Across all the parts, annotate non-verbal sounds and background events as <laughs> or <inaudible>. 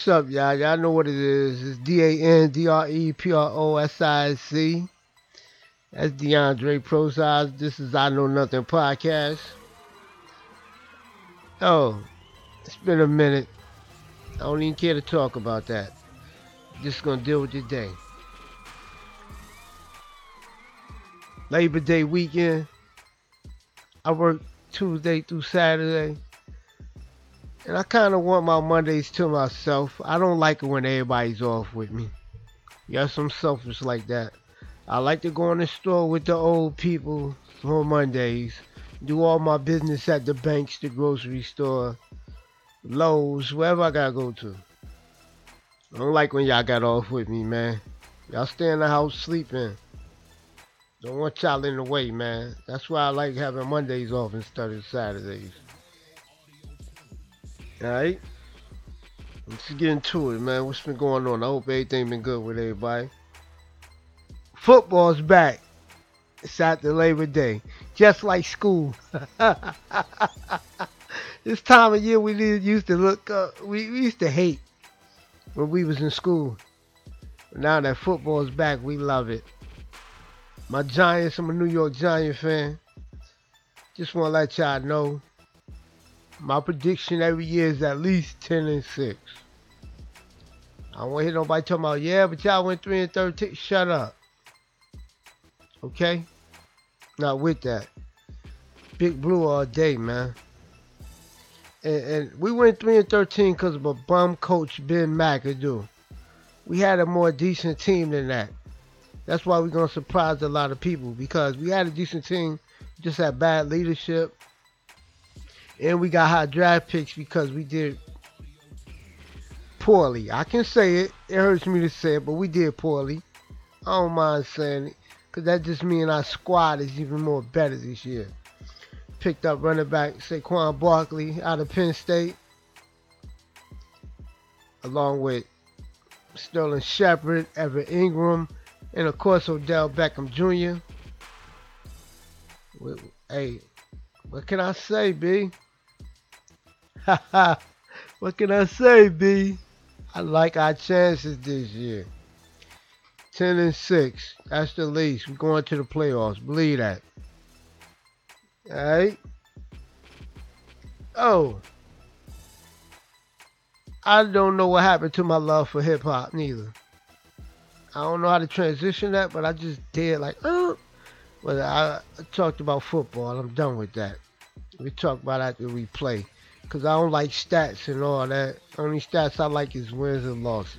What's up, y'all? Y'all know what it is. It's D A N D R E P R O S I C. That's DeAndre Prosaz. This is I Know Nothing podcast. Oh, it's been a minute. I don't even care to talk about that. Just gonna deal with today. Labor Day weekend. I work Tuesday through Saturday. And I kind of want my Mondays to myself. I don't like it when everybody's off with me. Yes, I'm selfish like that. I like to go in the store with the old people on Mondays. Do all my business at the banks, the grocery store, Lowe's, wherever I gotta go to. I don't like when y'all got off with me, man. Y'all stay in the house sleeping. Don't want y'all in the way, man. That's why I like having Mondays off instead of Saturdays. Alright? Let's get into it, man. What's been going on? I hope everything been good with everybody. Football's back. It's after Labor Day. Just like school. <laughs> this time of year we used to look up we, we used to hate when we was in school. But now that football's back, we love it. My Giants, I'm a New York Giant fan. Just want to let y'all know my prediction every year is at least 10 and 6. I to hear nobody talking about, yeah, but y'all went 3 and 13. Shut up. Okay? Not with that. Big Blue all day, man. And, and we went 3 and 13 because of a bum coach, Ben McAdoo. We had a more decent team than that. That's why we're going to surprise a lot of people because we had a decent team, just had bad leadership and we got high draft picks because we did poorly. I can say it. It hurts me to say it, but we did poorly. I don't mind saying it because that just means our squad is even more better this year. Picked up running back Saquon Barkley out of Penn State, along with Sterling Shepard, Evan Engram, and of course Odell Beckham Jr. Hey, what can I say, B? <laughs> what can I say, B? I like our chances this year. 10 and 6. That's the least. We're going to the playoffs. Believe that. Alright? Oh. I don't know what happened to my love for hip hop, neither. I don't know how to transition that, but I just did like, oh. But I, talked about football. I'm done with that. We talk about after we play. Because I don't like stats and all that. Only stats I like is wins and losses.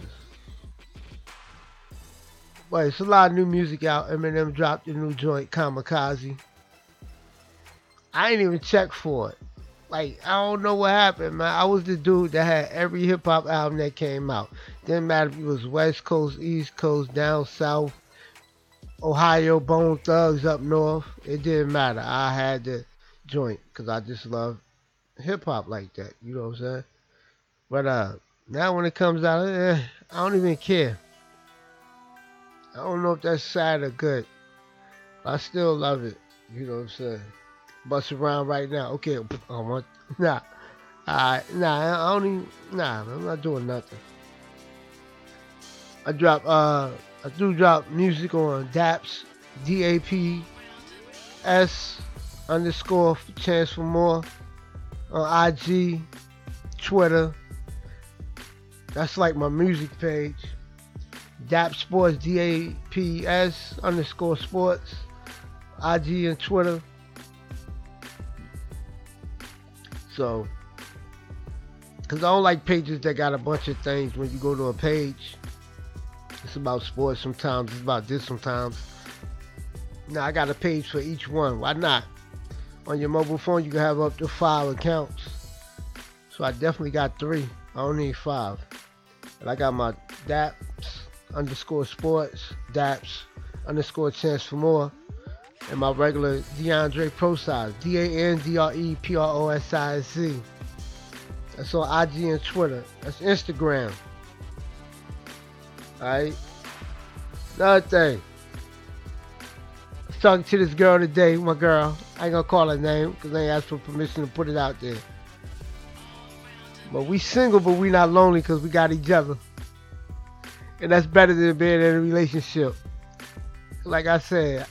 But it's a lot of new music out. Eminem dropped a new joint, Kamikaze. I ain't even check for it. Like, I don't know what happened, man. I was the dude that had every hip hop album that came out. Didn't matter if it was West Coast, East Coast, down south, Ohio, Bone Thugs up north. It didn't matter. I had the joint because I just love hip hop like that. You know what I'm saying? But uh, now when it comes out, eh, I don't even care. I don't know if that's sad or good. I still love it. You know what I'm saying? Bust around right now. Okay, <laughs> I want nah. Alright, nah, I don't even nah, I'm not doing nothing. I drop uh I do drop music on DAPS D A P S underscore chance for more on IG, Twitter. That's like my music page. DAP Sports, D A P S underscore sports, IG and Twitter. So, because I don't like pages that got a bunch of things when you go to a page. It's about sports sometimes, it's about this sometimes. Now, I got a page for each one. Why not? On your mobile phone, you can have up to five accounts. So I definitely got three. I don't need five. But I got my DAPS underscore sports, DAPS underscore chance for more, and my regular DeAndre Pro size, D A N D R E P R O S I C. That's on IG and Twitter. That's Instagram. Alright. Another thing talking to this girl today, my girl. I ain't gonna call her name because ain't asked for permission to put it out there. But we single, but we not lonely because we got each other. And that's better than being in a relationship. Like I said,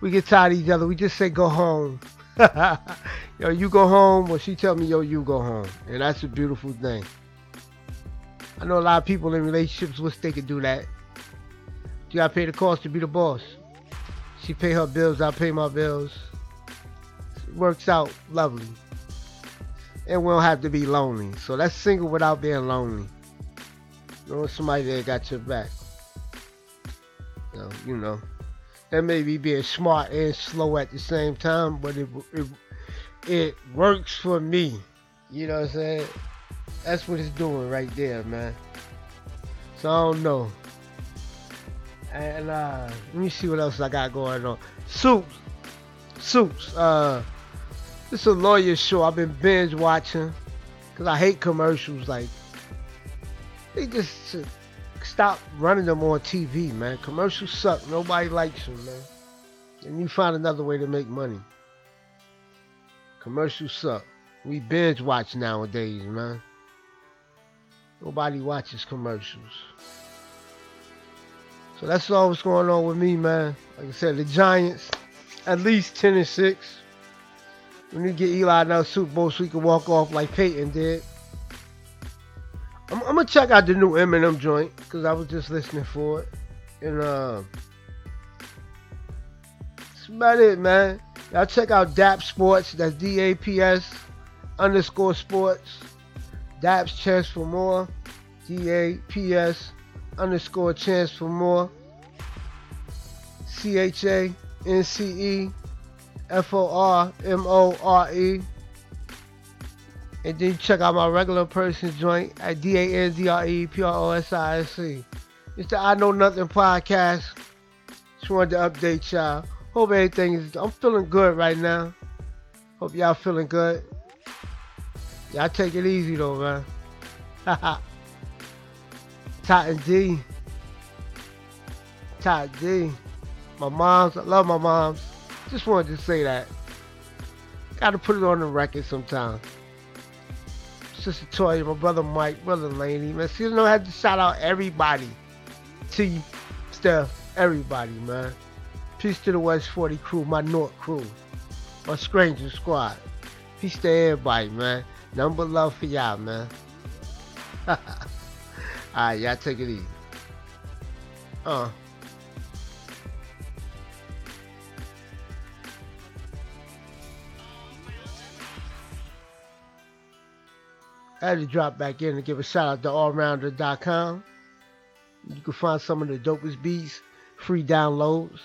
we get tired of each other. We just say go home. <laughs> yo, you go home, or she tell me, yo, you go home. And that's a beautiful thing. I know a lot of people in relationships wish they could do that. You gotta pay the cost to be the boss. She pay her bills, I pay my bills. Works out lovely. And we don't have to be lonely. So that's single without being lonely. Knowing somebody that got your back. So, you know. That may be being smart and slow at the same time, but it it, it works for me. You know what I'm saying? That's what it's doing right there, man. So I don't know. And uh, let me see what else I got going on. Suits. Suits. Uh, this is a lawyer show I've been binge watching because I hate commercials. Like, they just stop running them on TV, man. Commercials suck. Nobody likes them, man. And you find another way to make money. Commercials suck. We binge watch nowadays, man. Nobody watches commercials. So that's all what's going on with me, man. Like I said, the Giants, at least 10 and 6. We need to get Eli another Super Bowl so he can walk off like Peyton did. I'm, I'm gonna check out the new Eminem joint because I was just listening for it. And uh, that's about it, man. Y'all check out DAP Sports. That's D-A-P-S underscore sports. DAP's Chance for More. D-A-P-S underscore Chance for More. C-H-A-N-C-E F-O-R-M-O-R-E. And then check out my regular person joint at D-A-N-D-R-E-P-R-O-S-I-S-C. It's the I Know Nothing podcast. Just wanted to update y'all. Hope everything is, I'm feeling good right now. Hope y'all feeling good. Y'all take it easy though, man. <laughs> Totten D. Totten D. My moms, I love my moms. Just wanted to say that. Gotta put it on the record sometime. Sister Toya, my brother Mike, brother Laney, man. See, you know, I had to shout out everybody. T, Steph, everybody, man. Peace to the West 40 crew, my North crew, my Stranger Squad. Peace to everybody, man. Number love for y'all, man. <laughs> Alright, y'all take it easy. Uh. I had to drop back in and give a shout out to allrounder.com. You can find some of the dopest beats, free downloads.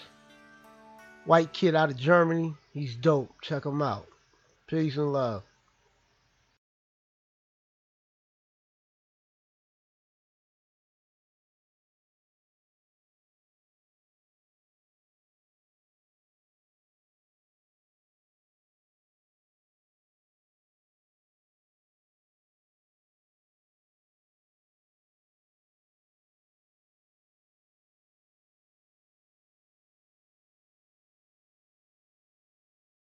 White kid out of Germany, he's dope. Check him out. Peace and love.